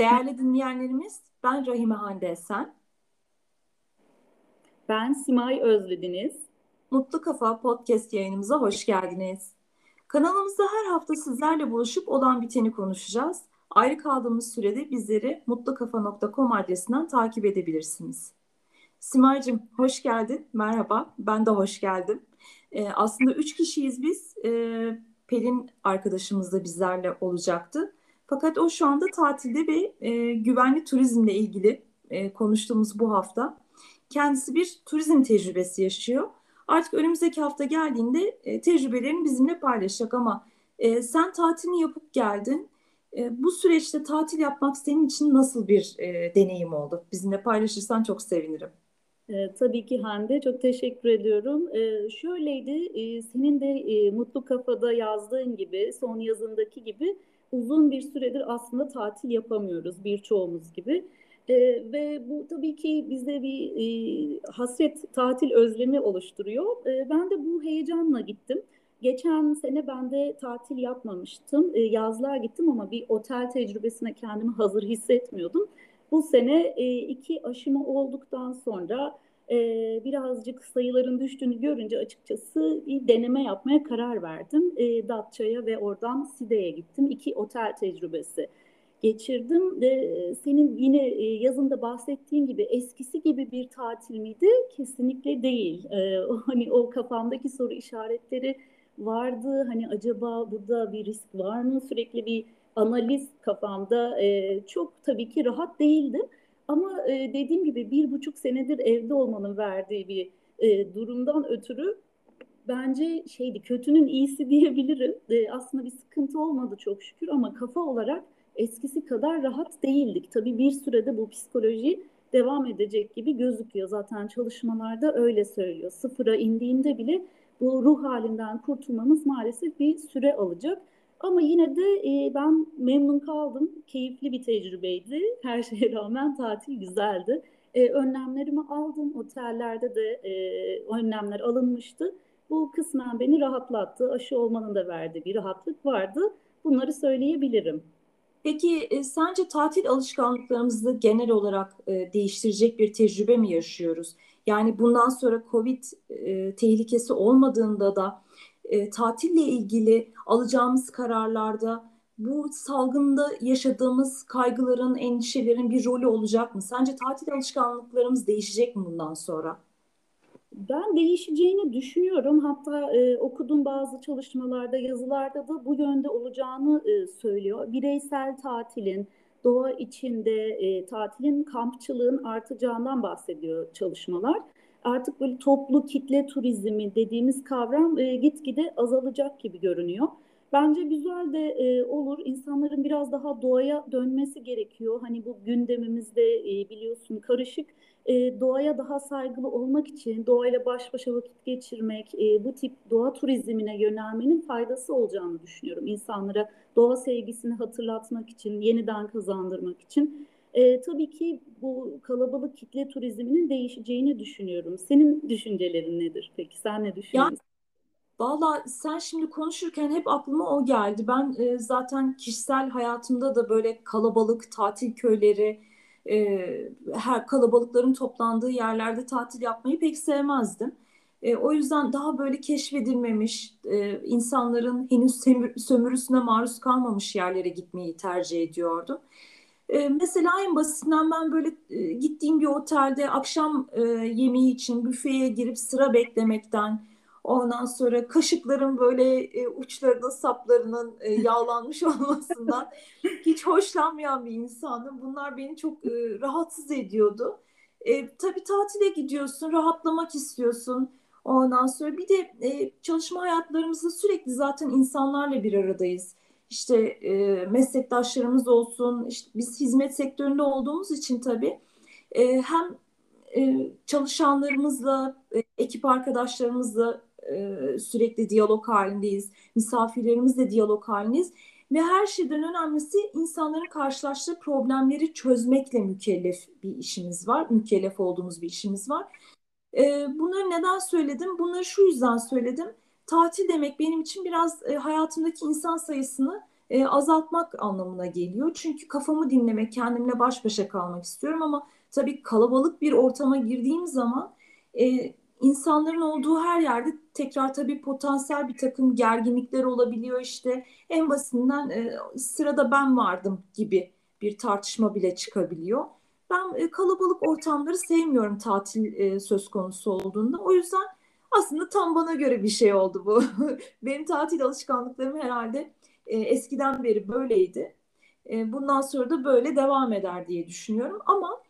Değerli dinleyenlerimiz, ben Rahime Hande Esen. Ben Simay Özlediniz. Mutlu Kafa podcast yayınımıza hoş geldiniz. Kanalımızda her hafta sizlerle buluşup olan biteni konuşacağız. Ayrı kaldığımız sürede bizleri mutlukafa.com adresinden takip edebilirsiniz. Simay'cığım hoş geldin. Merhaba. Ben de hoş geldim. Ee, aslında üç kişiyiz biz. Ee, Pelin arkadaşımız da bizlerle olacaktı. Fakat o şu anda tatilde ve e, güvenli turizmle ilgili e, konuştuğumuz bu hafta kendisi bir turizm tecrübesi yaşıyor. Artık önümüzdeki hafta geldiğinde e, tecrübelerini bizimle paylaşacak ama e, sen tatilini yapıp geldin. E, bu süreçte tatil yapmak senin için nasıl bir e, deneyim oldu? Bizimle paylaşırsan çok sevinirim. E, tabii ki Hande, çok teşekkür ediyorum. E, şöyleydi, e, senin de e, Mutlu Kafa'da yazdığın gibi, son yazındaki gibi uzun bir süredir aslında tatil yapamıyoruz birçoğumuz gibi. E, ve bu tabii ki bizde bir e, hasret tatil özlemi oluşturuyor. E, ben de bu heyecanla gittim. Geçen sene ben de tatil yapmamıştım. E, yazlığa gittim ama bir otel tecrübesine kendimi hazır hissetmiyordum. Bu sene e, iki aşımı olduktan sonra e, birazcık sayıların düştüğünü görünce açıkçası bir deneme yapmaya karar verdim. E, Datça'ya ve oradan Side'ye gittim. İki otel tecrübesi geçirdim. E, senin yine e, yazında bahsettiğin gibi eskisi gibi bir tatil miydi? Kesinlikle değil. E, hani o kafamdaki soru işaretleri vardı. Hani acaba burada bir risk var mı? Sürekli bir analiz kafamda. E, çok tabii ki rahat değildim. Ama e, dediğim gibi bir buçuk senedir evde olmanın verdiği bir e, durumdan ötürü bence şeydi kötünün iyisi diyebilirim. E, aslında bir sıkıntı olmadı çok şükür ama kafa olarak eskisi kadar rahat değildik. Tabii bir sürede bu psikoloji devam edecek gibi gözüküyor. Zaten çalışmalarda öyle söylüyor. Sıfıra indiğinde bile bu ruh halinden kurtulmamız maalesef bir süre alacak. Ama yine de e, ben memnun kaldım. Keyifli bir tecrübeydi. Her şeye rağmen tatil güzeldi. E, önlemlerimi aldım. Otellerde de e, önlemler alınmıştı. Bu kısmen beni rahatlattı. Aşı olmanın da verdiği bir rahatlık vardı. Bunları söyleyebilirim. Peki e, sence tatil alışkanlıklarımızı genel olarak e, değiştirecek bir tecrübe mi yaşıyoruz? Yani bundan sonra Covid e, tehlikesi olmadığında da e, tatille ilgili alacağımız kararlarda bu salgında yaşadığımız kaygıların, endişelerin bir rolü olacak mı? Sence tatil alışkanlıklarımız değişecek mi bundan sonra? Ben değişeceğini düşünüyorum. Hatta e, okuduğum bazı çalışmalarda, yazılarda da bu yönde olacağını e, söylüyor. Bireysel tatilin, doğa içinde e, tatilin, kampçılığın artacağından bahsediyor çalışmalar artık böyle toplu kitle turizmi dediğimiz kavram e, gitgide azalacak gibi görünüyor. Bence güzel de e, olur. İnsanların biraz daha doğaya dönmesi gerekiyor. Hani bu gündemimizde e, biliyorsun karışık. E, doğaya daha saygılı olmak için doğayla baş başa vakit geçirmek, e, bu tip doğa turizmine yönelmenin faydası olacağını düşünüyorum. İnsanlara doğa sevgisini hatırlatmak için, yeniden kazandırmak için. E, tabii ki bu kalabalık kitle turizminin değişeceğini düşünüyorum. Senin düşüncelerin nedir peki? Sen ne düşünüyorsun? Yani, Valla sen şimdi konuşurken hep aklıma o geldi. Ben e, zaten kişisel hayatımda da böyle kalabalık tatil köyleri, e, her kalabalıkların toplandığı yerlerde tatil yapmayı pek sevmezdim. E, o yüzden daha böyle keşfedilmemiş, e, insanların henüz sömürüsüne maruz kalmamış yerlere gitmeyi tercih ediyordum. E, mesela en basitinden ben böyle e, gittiğim bir otelde akşam e, yemeği için büfeye girip sıra beklemekten, ondan sonra kaşıkların böyle e, uçlarının saplarının e, yağlanmış olmasından hiç hoşlanmayan bir insanım. Bunlar beni çok e, rahatsız ediyordu. E, tabii tatile gidiyorsun, rahatlamak istiyorsun. Ondan sonra bir de e, çalışma hayatlarımızda sürekli zaten insanlarla bir aradayız işte e, meslektaşlarımız olsun, işte biz hizmet sektöründe olduğumuz için tabii e, hem e, çalışanlarımızla, e, ekip arkadaşlarımızla e, sürekli diyalog halindeyiz, misafirlerimizle diyalog halindeyiz ve her şeyden önemlisi insanların karşılaştığı problemleri çözmekle mükellef bir işimiz var, mükellef olduğumuz bir işimiz var. E, bunları neden söyledim? Bunları şu yüzden söyledim tatil demek benim için biraz e, hayatımdaki insan sayısını e, azaltmak anlamına geliyor. Çünkü kafamı dinlemek, kendimle baş başa kalmak istiyorum ama tabii kalabalık bir ortama girdiğim zaman e, insanların olduğu her yerde tekrar tabii potansiyel bir takım gerginlikler olabiliyor işte en basitinden e, sırada ben vardım gibi bir tartışma bile çıkabiliyor. Ben e, kalabalık ortamları sevmiyorum tatil e, söz konusu olduğunda. O yüzden aslında tam bana göre bir şey oldu bu. Benim tatil alışkanlıklarım herhalde e, eskiden beri böyleydi. E, bundan sonra da böyle devam eder diye düşünüyorum. Ama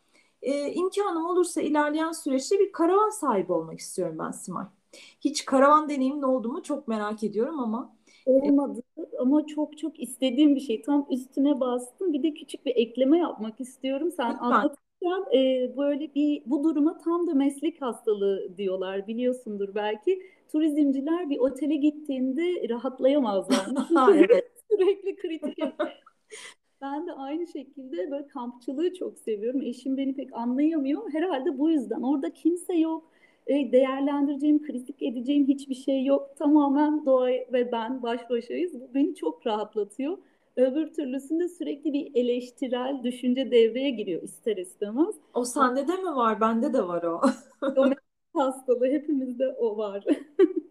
e, imkanım olursa ilerleyen süreçte bir karavan sahibi olmak istiyorum ben Simay. Hiç karavan deneyimin oldu mu çok merak ediyorum ama Olmadı ama çok çok istediğim bir şey. Tam üstüne bastım. Bir de küçük bir ekleme yapmak istiyorum. Sen lütfen. Anlatırken e, böyle bir bu duruma tam da meslek hastalığı diyorlar. Biliyorsundur belki. Turizmciler bir otele gittiğinde rahatlayamazlar. evet. Sürekli kritik Ben de aynı şekilde böyle kampçılığı çok seviyorum. Eşim beni pek anlayamıyor. Herhalde bu yüzden. Orada kimse yok. E, değerlendireceğim, kritik edeceğim hiçbir şey yok. Tamamen doğa ve ben baş başayız. Bu beni çok rahatlatıyor. Öbür türlüsünde sürekli bir eleştirel düşünce devreye giriyor ister istemez. O sende de mi var? Bende de var o. o hastalığı hepimizde o var.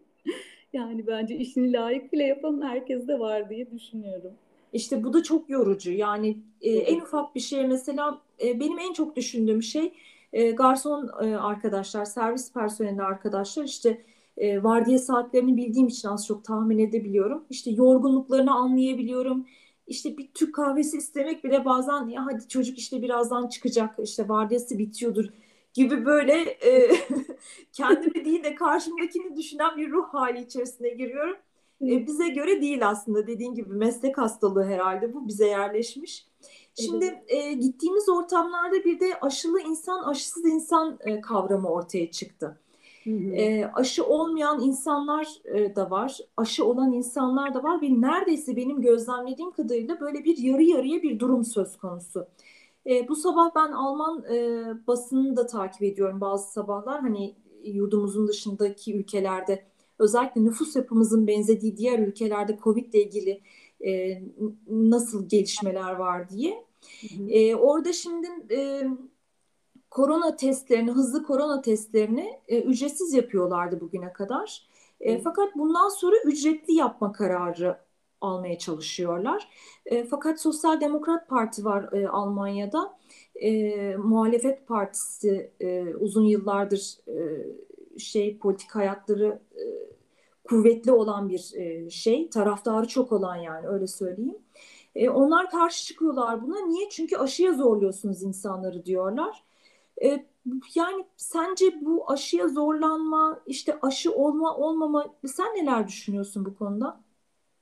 yani bence işini layıkıyla yapan herkeste var diye düşünüyorum. İşte bu da çok yorucu. Yani e, en ufak bir şey mesela e, benim en çok düşündüğüm şey e, garson e, arkadaşlar, servis personeli arkadaşlar işte e, vardiya saatlerini bildiğim için az çok tahmin edebiliyorum. İşte yorgunluklarını anlayabiliyorum. İşte bir Türk kahvesi istemek bile bazen ya hadi çocuk işte birazdan çıkacak işte vardiyası bitiyordur gibi böyle e, kendimi değil de karşımdakini düşünen bir ruh hali içerisine giriyorum. E, bize göre değil aslında dediğin gibi meslek hastalığı herhalde bu bize yerleşmiş. Şimdi e, gittiğimiz ortamlarda bir de aşılı insan, aşısız insan e, kavramı ortaya çıktı. Hı hı. E, aşı olmayan insanlar e, da var, aşı olan insanlar da var ve neredeyse benim gözlemlediğim kadarıyla böyle bir yarı yarıya bir durum söz konusu. E, bu sabah ben Alman e, basınını da takip ediyorum bazı sabahlar. Hani yurdumuzun dışındaki ülkelerde özellikle nüfus yapımızın benzediği diğer ülkelerde Covid ile ilgili e, nasıl gelişmeler var diye. Hı hı. E, orada şimdi e, korona testlerini, hızlı korona testlerini e, ücretsiz yapıyorlardı bugüne kadar. E, fakat bundan sonra ücretli yapma kararı almaya çalışıyorlar. E, fakat Sosyal Demokrat Parti var e, Almanya'da. E, muhalefet partisi e, uzun yıllardır e, şey politik hayatları e, kuvvetli olan bir e, şey, taraftarı çok olan yani öyle söyleyeyim. E, onlar karşı çıkıyorlar buna. Niye? Çünkü aşıya zorluyorsunuz insanları diyorlar. E, yani sence bu aşıya zorlanma, işte aşı olma olmama sen neler düşünüyorsun bu konuda?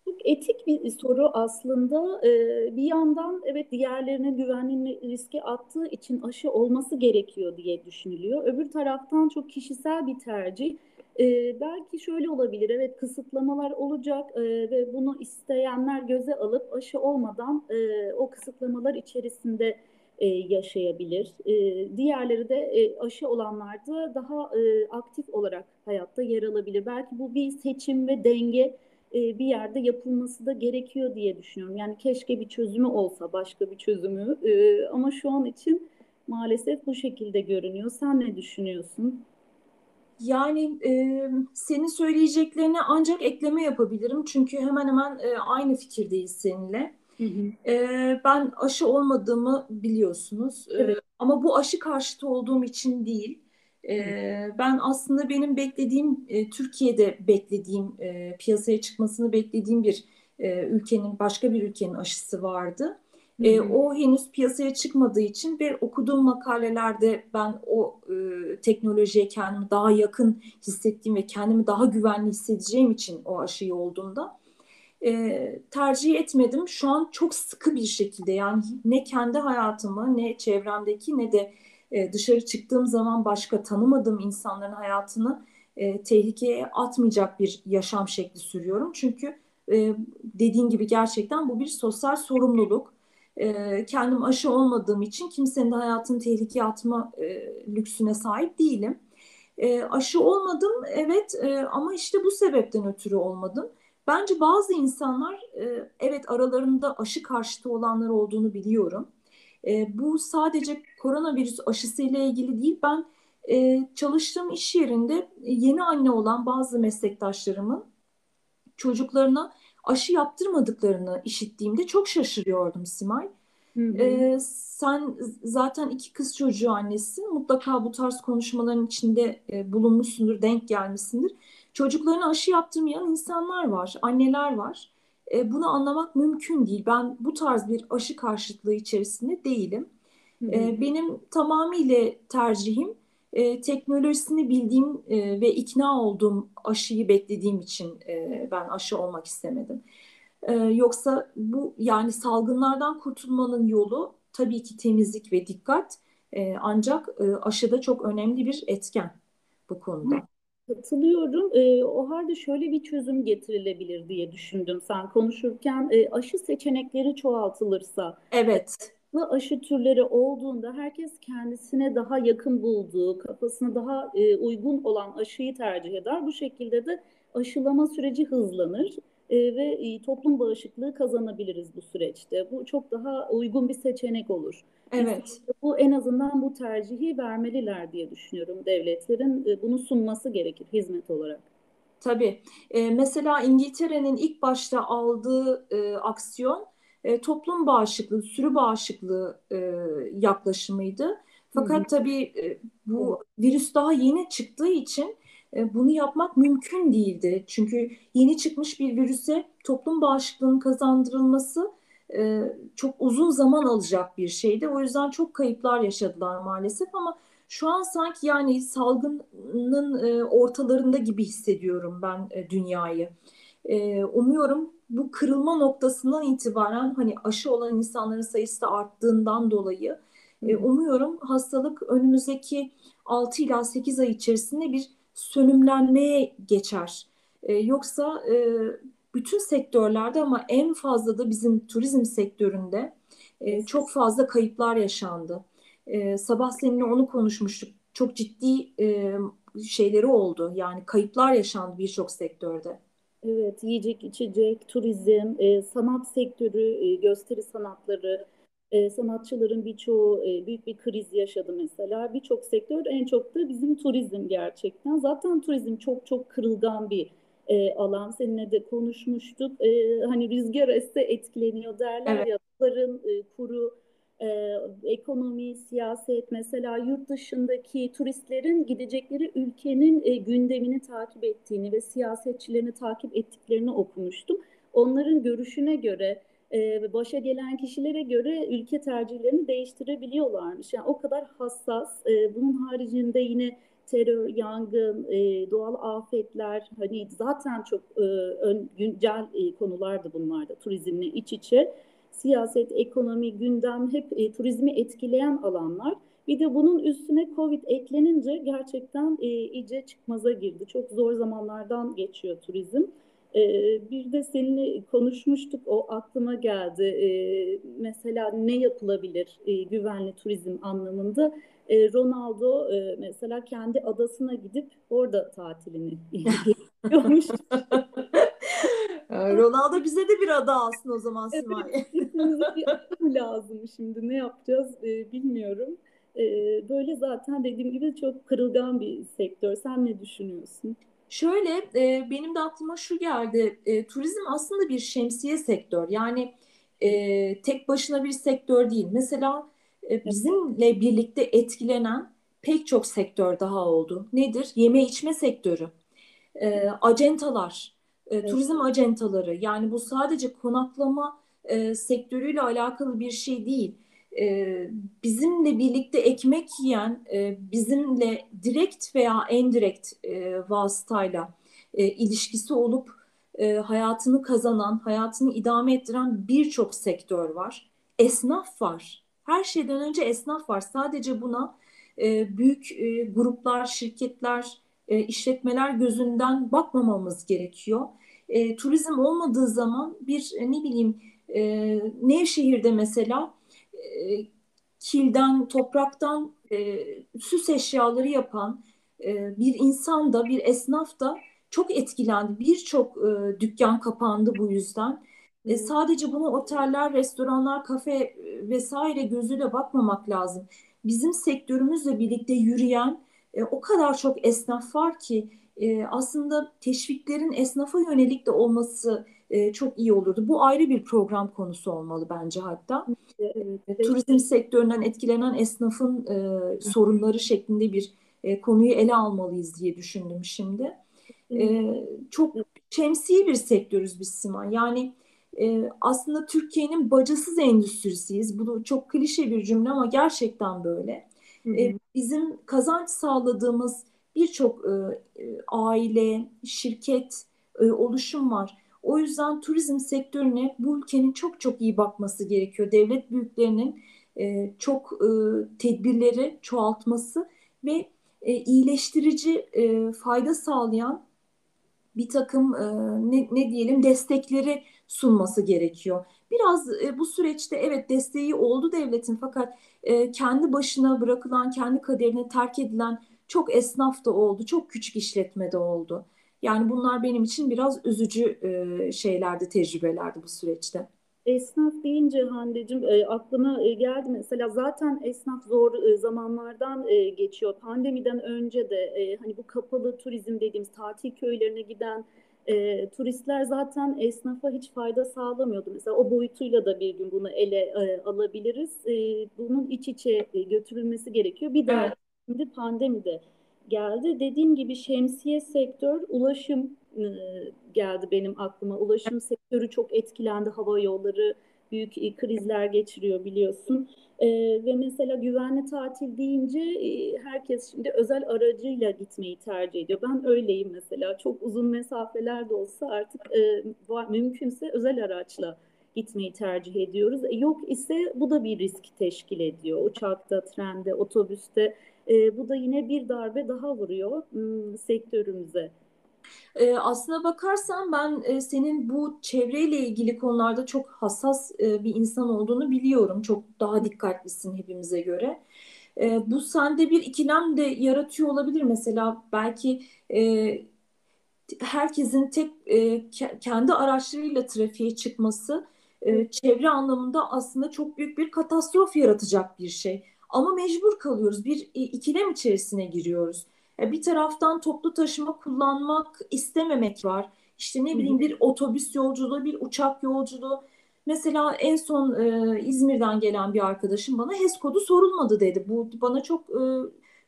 Çok etik bir soru aslında. Ee, bir yandan evet diğerlerine güvenliğini riske attığı için aşı olması gerekiyor diye düşünülüyor. Öbür taraftan çok kişisel bir tercih. Ee, belki şöyle olabilir, evet kısıtlamalar olacak e, ve bunu isteyenler göze alıp aşı olmadan e, o kısıtlamalar içerisinde e, yaşayabilir. E, diğerleri de e, aşı olanlar da daha e, aktif olarak hayatta yer alabilir. Belki bu bir seçim ve denge e, bir yerde yapılması da gerekiyor diye düşünüyorum. Yani keşke bir çözümü olsa, başka bir çözümü e, ama şu an için maalesef bu şekilde görünüyor. Sen ne düşünüyorsun? Yani e, senin söyleyeceklerine ancak ekleme yapabilirim. Çünkü hemen hemen e, aynı fikirdeyiz seninle. Hı hı. E, ben aşı olmadığımı biliyorsunuz. Evet. E, ama bu aşı karşıtı olduğum için değil. E, ben aslında benim beklediğim, e, Türkiye'de beklediğim, e, piyasaya çıkmasını beklediğim bir e, ülkenin, başka bir ülkenin aşısı vardı. E, o henüz piyasaya çıkmadığı için bir okuduğum makalelerde ben o e, teknolojiye kendimi daha yakın hissettiğim ve kendimi daha güvenli hissedeceğim için o aşıyı olduğunda e, tercih etmedim. Şu an çok sıkı bir şekilde yani ne kendi hayatımı ne çevremdeki ne de e, dışarı çıktığım zaman başka tanımadığım insanların hayatını e, tehlikeye atmayacak bir yaşam şekli sürüyorum. Çünkü e, dediğin gibi gerçekten bu bir sosyal sorumluluk e, kendim aşı olmadığım için kimsenin de hayatını tehlikeye atma e, lüksüne sahip değilim. E, aşı olmadım evet e, ama işte bu sebepten ötürü olmadım. Bence bazı insanlar e, evet aralarında aşı karşıtı olanlar olduğunu biliyorum. E, bu sadece koronavirüs aşısı ile ilgili değil. Ben e, çalıştığım iş yerinde yeni anne olan bazı meslektaşlarımın çocuklarına aşı yaptırmadıklarını işittiğimde çok şaşırıyordum Simay. Hı hı. Ee, sen zaten iki kız çocuğu annesin. Mutlaka bu tarz konuşmaların içinde e, bulunmuşsundur, denk gelmişsindir. Çocuklarına aşı yaptırmayan insanlar var, anneler var. E, bunu anlamak mümkün değil. Ben bu tarz bir aşı karşıtlığı içerisinde değilim. E, benim tamamıyla tercihim e, teknolojisini bildiğim e, ve ikna olduğum aşıyı beklediğim için e, ben aşı olmak istemedim. E, yoksa bu yani salgınlardan kurtulmanın yolu tabii ki temizlik ve dikkat. E, ancak e, aşıda çok önemli bir etken bu konuda. Katılıyorum. E, o halde şöyle bir çözüm getirilebilir diye düşündüm sen konuşurken. E, aşı seçenekleri çoğaltılırsa. Evet farklı aşı türleri olduğunda herkes kendisine daha yakın bulduğu, kafasına daha e, uygun olan aşıyı tercih eder. Bu şekilde de aşılama süreci hızlanır e, ve e, toplum bağışıklığı kazanabiliriz bu süreçte. Bu çok daha uygun bir seçenek olur. Evet. Bu en azından bu tercihi vermeliler diye düşünüyorum devletlerin e, bunu sunması gerekir hizmet olarak. Tabii. E, mesela İngiltere'nin ilk başta aldığı e, aksiyon e, toplum bağışıklığı, sürü bağışıklığı e, yaklaşımıydı. Fakat hı hı. tabii e, bu virüs daha yeni çıktığı için bunu yapmak mümkün değildi. Çünkü yeni çıkmış bir virüse toplum bağışıklığının kazandırılması e, çok uzun zaman alacak bir şeydi. O yüzden çok kayıplar yaşadılar maalesef ama şu an sanki yani salgının e, ortalarında gibi hissediyorum ben e, dünyayı. E, umuyorum bu kırılma noktasından itibaren hani aşı olan insanların sayısı da arttığından dolayı e, umuyorum hastalık önümüzdeki 6 ila 8 ay içerisinde bir sönümlenmeye geçer. E, yoksa e, bütün sektörlerde ama en fazla da bizim turizm sektöründe e, çok fazla kayıplar yaşandı. E, sabah seninle onu konuşmuştuk. Çok ciddi e, şeyleri oldu. Yani kayıplar yaşandı birçok sektörde. Evet, yiyecek, içecek, turizm, e, sanat sektörü, e, gösteri sanatları, e, sanatçıların birçoğu e, büyük bir kriz yaşadı mesela. Birçok sektör, en çok da bizim turizm gerçekten. Zaten turizm çok çok kırılgan bir e, alan. Seninle de konuşmuştuk. E, hani rüzgar esse etkileniyor derler evet. ya, e, kuru e, ekonomi, siyaset mesela yurt dışındaki turistlerin gidecekleri ülkenin e, gündemini takip ettiğini ve siyasetçilerini takip ettiklerini okumuştum. Onların görüşüne göre e, başa gelen kişilere göre ülke tercihlerini değiştirebiliyorlarmış. Yani o kadar hassas. E, bunun haricinde yine terör, yangın, e, doğal afetler hani zaten çok e, ön, güncel e, konulardı bunlar da turizmle iç içe siyaset, ekonomi, gündem hep e, turizmi etkileyen alanlar. Bir de bunun üstüne Covid eklenince gerçekten e, iyice çıkmaza girdi. Çok zor zamanlardan geçiyor turizm. E, bir de seninle konuşmuştuk, o aklıma geldi. E, mesela ne yapılabilir e, güvenli turizm anlamında? E, Ronaldo e, mesela kendi adasına gidip orada tatilini yapıyormuş. Ee, Ronaldo bize de bir ada alsın o zaman Simay. Evet, lazım şimdi. Ne yapacağız e, bilmiyorum. E, böyle zaten dediğim gibi çok kırılgan bir sektör. Sen ne düşünüyorsun? Şöyle e, benim de aklıma şu geldi. E, turizm aslında bir şemsiye sektör. Yani e, tek başına bir sektör değil. Mesela e, bizimle birlikte etkilenen pek çok sektör daha oldu. Nedir? Yeme içme sektörü, e, acentalar, e, evet. turizm acentaları yani bu sadece konaklama e, sektörüyle alakalı bir şey değil. E, bizimle birlikte ekmek yiyen, e, bizimle direkt veya endirekt e, vasıtayla ilişkisi olup hayatını kazanan, hayatını idame ettiren birçok sektör var. Esnaf var. Her şeyden önce esnaf var. Sadece buna büyük gruplar, şirketler, işletmeler gözünden bakmamamız gerekiyor. Turizm olmadığı zaman bir ne bileyim Nevşehir'de mesela e, kilden, topraktan e, süs eşyaları yapan e, bir insan da bir esnaf da çok etkilendi. Birçok e, dükkan kapandı bu yüzden. E, sadece bunu oteller, restoranlar, kafe e, vesaire gözüyle bakmamak lazım. Bizim sektörümüzle birlikte yürüyen e, o kadar çok esnaf var ki e, aslında teşviklerin esnafa yönelik de olması e, çok iyi olurdu. Bu ayrı bir program konusu olmalı bence hatta. Evet, Turizm sektöründen etkilenen esnafın e, sorunları şeklinde bir e, konuyu ele almalıyız diye düşündüm şimdi. E, çok şemsiye bir sektörüz biz Simay. Yani e, aslında Türkiye'nin bacasız endüstrisiyiz. Bu çok klişe bir cümle ama gerçekten böyle. E, bizim kazanç sağladığımız birçok e, e, aile, şirket, e, oluşum var. O yüzden turizm sektörüne bu ülkenin çok çok iyi bakması gerekiyor. Devlet büyüklerinin e, çok e, tedbirleri çoğaltması ve e, iyileştirici e, fayda sağlayan bir takım e, ne, ne diyelim destekleri sunması gerekiyor. Biraz e, bu süreçte evet desteği oldu devletin fakat e, kendi başına bırakılan, kendi kaderine terk edilen çok esnaf da oldu, çok küçük işletme de oldu. Yani bunlar benim için biraz üzücü e, şeylerdi, tecrübelerdi bu süreçte. Esnaf deyince Hande'cim e, aklıma e, geldi mesela zaten esnaf zor e, zamanlardan e, geçiyor. Pandemiden önce de e, hani bu kapalı turizm dediğimiz tatil köylerine giden e, turistler zaten esnafa hiç fayda sağlamıyordu. Mesela o boyutuyla da bir gün bunu ele e, alabiliriz. E, bunun iç içe e, götürülmesi gerekiyor. Bir de Evet. Şimdi pandemide geldi. Dediğim gibi şemsiye sektör, ulaşım e, geldi benim aklıma. Ulaşım sektörü çok etkilendi. Hava yolları büyük e, krizler geçiriyor biliyorsun. E, ve mesela güvenli tatil deyince e, herkes şimdi özel aracıyla gitmeyi tercih ediyor. Ben öyleyim mesela. Çok uzun mesafeler de olsa artık e, mümkünse özel araçla gitmeyi tercih ediyoruz. E, yok ise bu da bir risk teşkil ediyor. Uçakta, trende, otobüste. E, bu da yine bir darbe daha vuruyor m, sektörümüze. E, aslına bakarsan ben e, senin bu çevreyle ilgili konularda çok hassas e, bir insan olduğunu biliyorum. Çok daha dikkatlisin hepimize göre. E, bu sende bir ikilem de yaratıyor olabilir. Mesela belki e, herkesin tek e, ke- kendi araçlarıyla trafiğe çıkması e, çevre anlamında aslında çok büyük bir katastrof yaratacak bir şey. Ama mecbur kalıyoruz. Bir e, ikilem içerisine giriyoruz. E, bir taraftan toplu taşıma kullanmak istememek var. İşte ne bileyim bir otobüs yolculuğu, bir uçak yolculuğu. Mesela en son e, İzmir'den gelen bir arkadaşım bana HES kodu sorulmadı dedi. Bu bana çok e,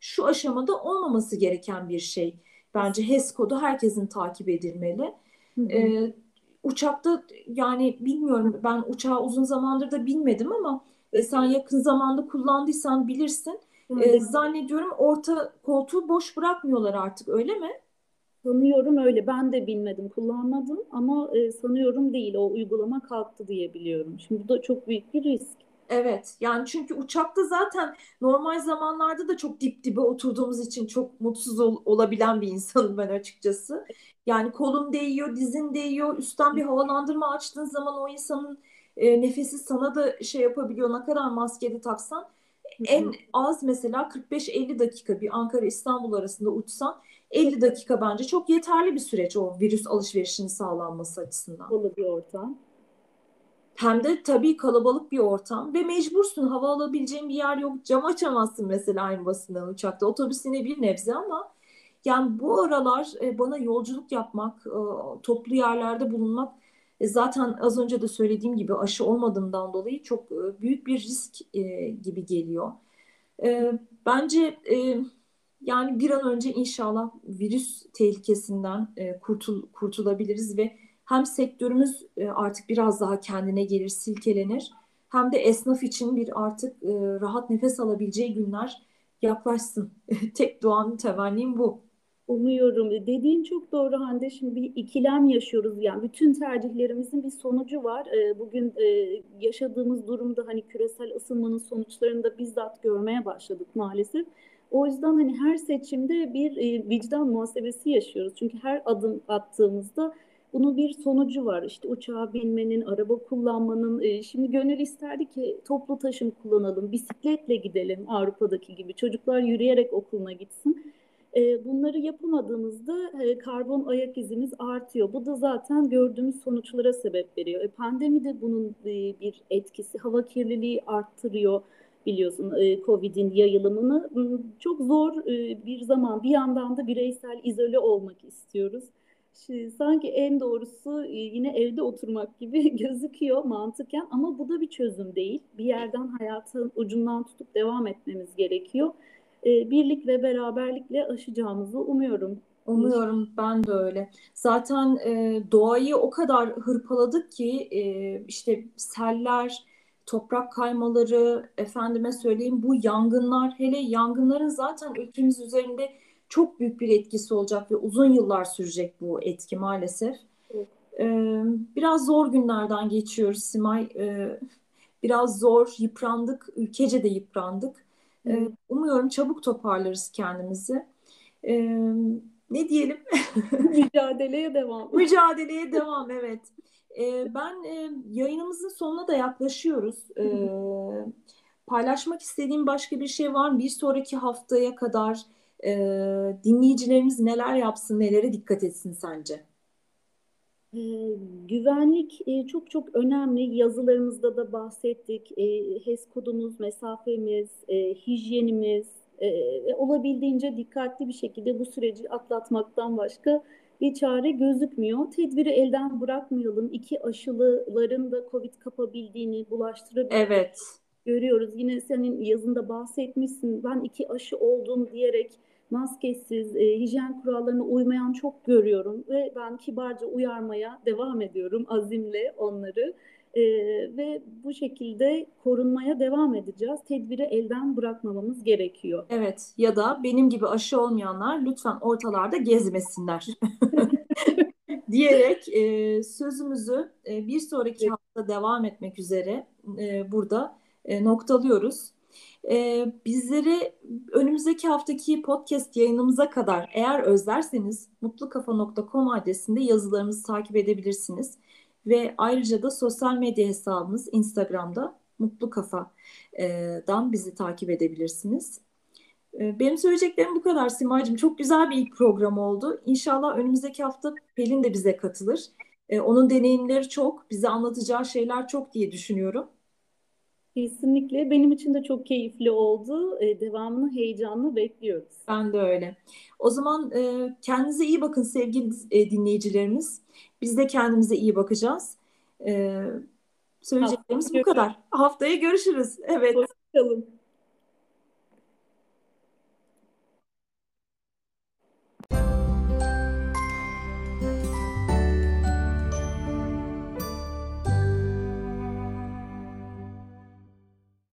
şu aşamada olmaması gereken bir şey. Bence HES kodu herkesin takip edilmeli. Hı hı. Ee, uçakta yani bilmiyorum ben uçağı uzun zamandır da binmedim ama e, sen yakın zamanda kullandıysan bilirsin. Ee, de zannediyorum orta koltuğu boş bırakmıyorlar artık öyle mi? sanıyorum öyle. Ben de bilmedim, kullanmadım ama e, sanıyorum değil. O uygulama kalktı diye biliyorum. Şimdi bu da çok büyük bir risk. Evet yani çünkü uçakta zaten normal zamanlarda da çok dip dibe oturduğumuz için çok mutsuz ol- olabilen bir insanım ben açıkçası. Yani kolun değiyor, dizin değiyor, üstten bir havalandırma açtığın zaman o insanın e, nefesi sana da şey yapabiliyor. Ne kadar maskede taksan en az mesela 45-50 dakika bir Ankara İstanbul arasında uçsan 50 dakika bence çok yeterli bir süreç o virüs alışverişinin sağlanması açısından. Kapalı bir ortam. Hem de tabii kalabalık bir ortam ve mecbursun hava alabileceğin bir yer yok. Cam açamazsın mesela en basitinden uçakta. Otobüs yine bir nebze ama yani bu aralar e, bana yolculuk yapmak, e, toplu yerlerde bulunmak e, zaten az önce de söylediğim gibi aşı olmadığımdan dolayı çok e, büyük bir risk e, gibi geliyor. Bence yani bir an önce inşallah virüs tehlikesinden kurtul kurtulabiliriz ve hem sektörümüz artık biraz daha kendine gelir, silkelenir, hem de esnaf için bir artık rahat nefes alabileceği günler yaklaşsın. Tek duam, temennim bu. Umuyorum. E, Dediğin çok doğru Hande. Şimdi bir ikilem yaşıyoruz. Yani bütün tercihlerimizin bir sonucu var. E, Bugün e, yaşadığımız durumda hani küresel ısınmanın sonuçlarını da bizzat görmeye başladık maalesef. O yüzden hani her seçimde bir vicdan muhasebesi yaşıyoruz. Çünkü her adım attığımızda bunun bir sonucu var. İşte uçağa binmenin, araba kullanmanın. Şimdi gönül isterdi ki toplu taşım kullanalım, bisikletle gidelim Avrupa'daki gibi. Çocuklar yürüyerek okuluna gitsin. E, bunları yapamadığımızda e, karbon ayak izimiz artıyor. Bu da zaten gördüğümüz sonuçlara sebep veriyor. E, pandemi de bunun e, bir etkisi. Hava kirliliği arttırıyor biliyorsun Covid'in yayılımını. Hmm, çok zor bir zaman. Bir yandan da bireysel izole olmak istiyoruz. Şimdi, sanki en doğrusu yine evde oturmak gibi gözüküyor mantıken ama bu da bir çözüm değil. Bir yerden hayatın ucundan tutup devam etmemiz gerekiyor. E, birlik ve beraberlikle aşacağımızı umuyorum. Umuyorum ben de öyle. Zaten e, doğayı o kadar hırpaladık ki e, işte seller, toprak kaymaları, efendime söyleyeyim bu yangınlar, hele yangınların zaten ülkemiz üzerinde çok büyük bir etkisi olacak ve uzun yıllar sürecek bu etki maalesef. Evet. Ee, biraz zor günlerden geçiyoruz Simay. Ee, biraz zor, yıprandık, ülkece de yıprandık. Ee, umuyorum çabuk toparlarız kendimizi. Ee, ne diyelim? Mücadeleye devam. Mücadeleye devam, evet. Ee, ben e, yayınımızın sonuna da yaklaşıyoruz. Ee, paylaşmak istediğim başka bir şey var mı? Bir sonraki haftaya kadar e, dinleyicilerimiz neler yapsın, nelere dikkat etsin sence? E, güvenlik e, çok çok önemli. Yazılarımızda da bahsettik. E, HES kodumuz, mesafemiz, e, hijyenimiz, e, olabildiğince dikkatli bir şekilde bu süreci atlatmaktan başka bir çare gözükmüyor. Tedbiri elden bırakmayalım. İki aşılıların da COVID kapabildiğini, bulaştırabildiğini Evet. görüyoruz. Yine senin yazında bahsetmişsin. Ben iki aşı oldum diyerek maskesiz, e, hijyen kurallarına uymayan çok görüyorum ve ben kibarca uyarmaya devam ediyorum azimle onları. E, ve bu şekilde korunmaya devam edeceğiz. Tedbiri elden bırakmamamız gerekiyor. Evet ya da benim gibi aşı olmayanlar lütfen ortalarda gezmesinler diyerek e, sözümüzü e, bir sonraki hafta devam etmek üzere e, burada e, noktalıyoruz. E, bizleri önümüzdeki haftaki podcast yayınımıza kadar eğer özlerseniz mutlukafa.com adresinde yazılarımızı takip edebilirsiniz. Ve ayrıca da sosyal medya hesabımız Instagram'da Mutlu Kafa'dan bizi takip edebilirsiniz. E, Benim söyleyeceklerim bu kadar Simacığım. Çok güzel bir ilk program oldu. İnşallah önümüzdeki hafta Pelin de bize katılır. E, Onun deneyimleri çok, bize anlatacağı şeyler çok diye düşünüyorum. Kesinlikle benim için de çok keyifli oldu. E, devamını heyecanla bekliyoruz. Ben de öyle. O zaman e, kendinize iyi bakın sevgili e, dinleyicilerimiz. Biz de kendimize iyi bakacağız. E, Haftaya söyleyeceklerimiz bu kadar. Haftaya görüşürüz. Evet. Hoşçakalın.